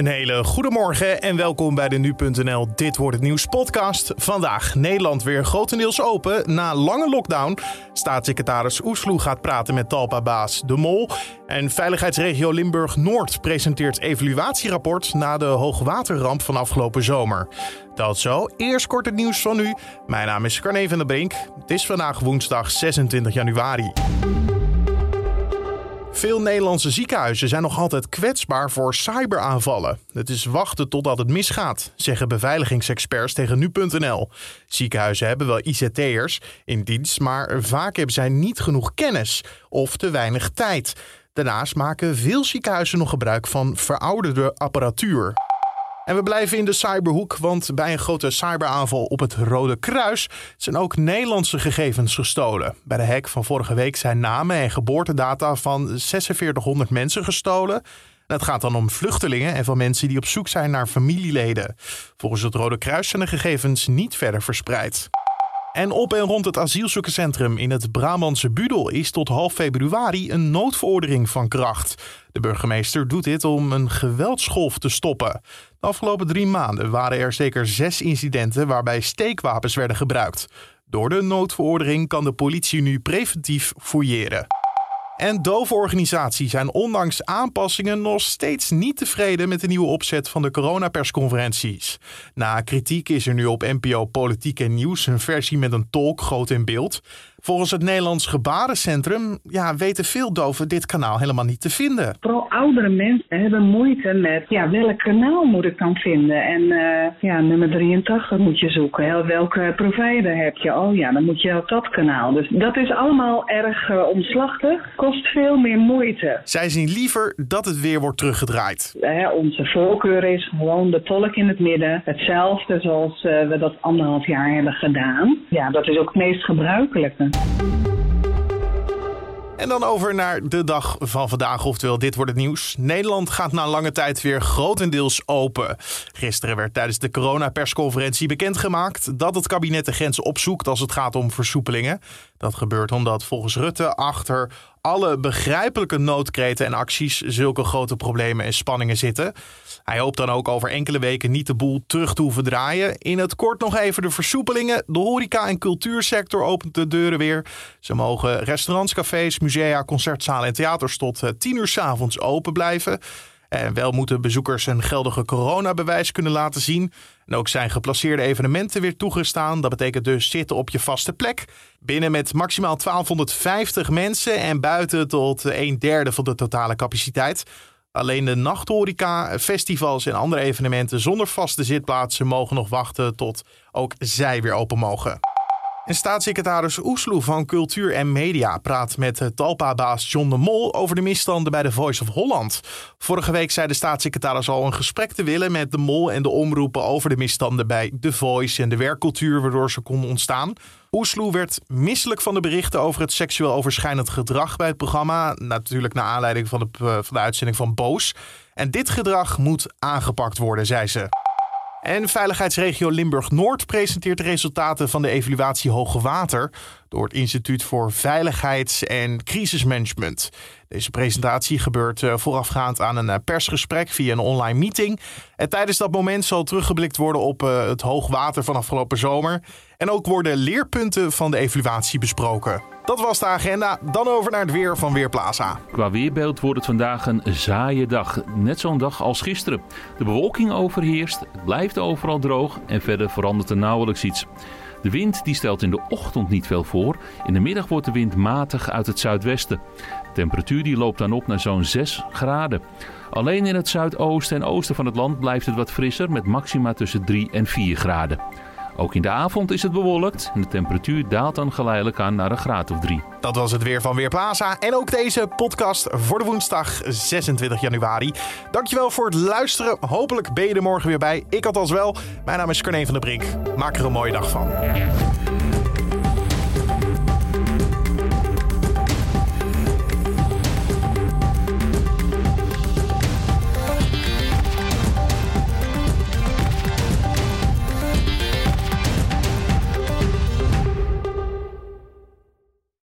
Een hele goede morgen en welkom bij de Nu.nl Dit Wordt Het Nieuws podcast. Vandaag Nederland weer grotendeels open na lange lockdown. Staatssecretaris Oesloe gaat praten met Talpa-baas De Mol. En veiligheidsregio Limburg-Noord presenteert evaluatierapport na de hoogwaterramp van afgelopen zomer. Dat zo, eerst kort het nieuws van nu. Mijn naam is Carne van der Brink. Het is vandaag woensdag 26 januari. Veel Nederlandse ziekenhuizen zijn nog altijd kwetsbaar voor cyberaanvallen. Het is wachten totdat het misgaat, zeggen beveiligingsexperts tegen nu.nl. Ziekenhuizen hebben wel ICT'ers in dienst, maar vaak hebben zij niet genoeg kennis of te weinig tijd. Daarnaast maken veel ziekenhuizen nog gebruik van verouderde apparatuur. En we blijven in de cyberhoek, want bij een grote cyberaanval op het Rode Kruis zijn ook Nederlandse gegevens gestolen. Bij de hack van vorige week zijn namen en geboortedata van 4600 mensen gestolen. het gaat dan om vluchtelingen en van mensen die op zoek zijn naar familieleden. Volgens het Rode Kruis zijn de gegevens niet verder verspreid. En op en rond het asielzoekerscentrum in het Brabantse Budel is tot half februari een noodverordening van kracht. De burgemeester doet dit om een geweldsgolf te stoppen. De afgelopen drie maanden waren er zeker zes incidenten waarbij steekwapens werden gebruikt. Door de noodverordening kan de politie nu preventief fouilleren. En dove organisaties zijn ondanks aanpassingen nog steeds niet tevreden met de nieuwe opzet van de coronapersconferenties. Na kritiek is er nu op NPO Politiek en Nieuws een versie met een tolk groot in beeld. Volgens het Nederlands Gebarencentrum ja, weten veel doven dit kanaal helemaal niet te vinden. Vooral oudere mensen hebben moeite met ja, welk kanaal moet ik dan vinden. En uh, ja, nummer 83 moet je zoeken. Welke provider heb je? Oh ja, dan moet je op dat kanaal. Dus dat is allemaal erg uh, omslachtig. Kost veel meer moeite. Zij zien liever dat het weer wordt teruggedraaid. Uh, onze voorkeur is gewoon de tolk in het midden. Hetzelfde zoals we dat anderhalf jaar hebben gedaan. Ja, dat is ook het meest gebruikelijke. En dan over naar de dag van vandaag, oftewel dit wordt het nieuws. Nederland gaat na lange tijd weer grotendeels open. Gisteren werd tijdens de coronapersconferentie bekendgemaakt dat het kabinet de grenzen opzoekt als het gaat om versoepelingen. Dat gebeurt omdat volgens Rutte achter alle begrijpelijke noodkreten en acties zulke grote problemen en spanningen zitten. Hij hoopt dan ook over enkele weken niet de boel terug te hoeven draaien. In het kort nog even de versoepelingen. De horeca- en cultuursector opent de deuren weer. Ze mogen restaurants, cafés, musea, concertzalen en theaters tot 10 uur s avonds open blijven. En wel moeten bezoekers een geldige coronabewijs kunnen laten zien. En ook zijn geplaceerde evenementen weer toegestaan. Dat betekent dus zitten op je vaste plek. Binnen met maximaal 1250 mensen en buiten tot een derde van de totale capaciteit. Alleen de nachthoreca, festivals en andere evenementen zonder vaste zitplaatsen mogen nog wachten tot ook zij weer open mogen. En staatssecretaris Oesloe van Cultuur en Media praat met Talpa-baas John de Mol over de misstanden bij de Voice of Holland. Vorige week zei de staatssecretaris al een gesprek te willen met de Mol en de omroepen over de misstanden bij The Voice en de werkcultuur waardoor ze konden ontstaan. Oesloe werd misselijk van de berichten over het seksueel overschrijdend gedrag bij het programma. Natuurlijk naar aanleiding van de, eh, van de uitzending van Boos. En dit gedrag moet aangepakt worden, zei ze. En veiligheidsregio Limburg-Noord presenteert de resultaten van de evaluatie Hoge Water door het Instituut voor Veiligheids- en Crisismanagement. Deze presentatie gebeurt eh, voorafgaand aan een eh, persgesprek via een online meeting. En tijdens dat moment zal teruggeblikt worden op eh, het hoogwater van afgelopen zomer. En ook worden leerpunten van de evaluatie besproken. Dat was de agenda. Dan over naar het weer van Weerplaza. Qua weerbeeld wordt het vandaag een saaie dag. Net zo'n dag als gisteren. De bewolking overheerst, het blijft overal droog en verder verandert er nauwelijks iets. De wind die stelt in de ochtend niet veel voor. In de middag wordt de wind matig uit het zuidwesten. De temperatuur die loopt dan op naar zo'n 6 graden. Alleen in het zuidoosten en oosten van het land blijft het wat frisser met maxima tussen 3 en 4 graden. Ook in de avond is het bewolkt en de temperatuur daalt dan geleidelijk aan naar een graad of 3. Dat was het weer van Weerplaza en ook deze podcast voor de woensdag 26 januari. Dankjewel voor het luisteren. Hopelijk ben je er morgen weer bij. Ik althans wel. Mijn naam is Carne van der Brink. Maak er een mooie dag van.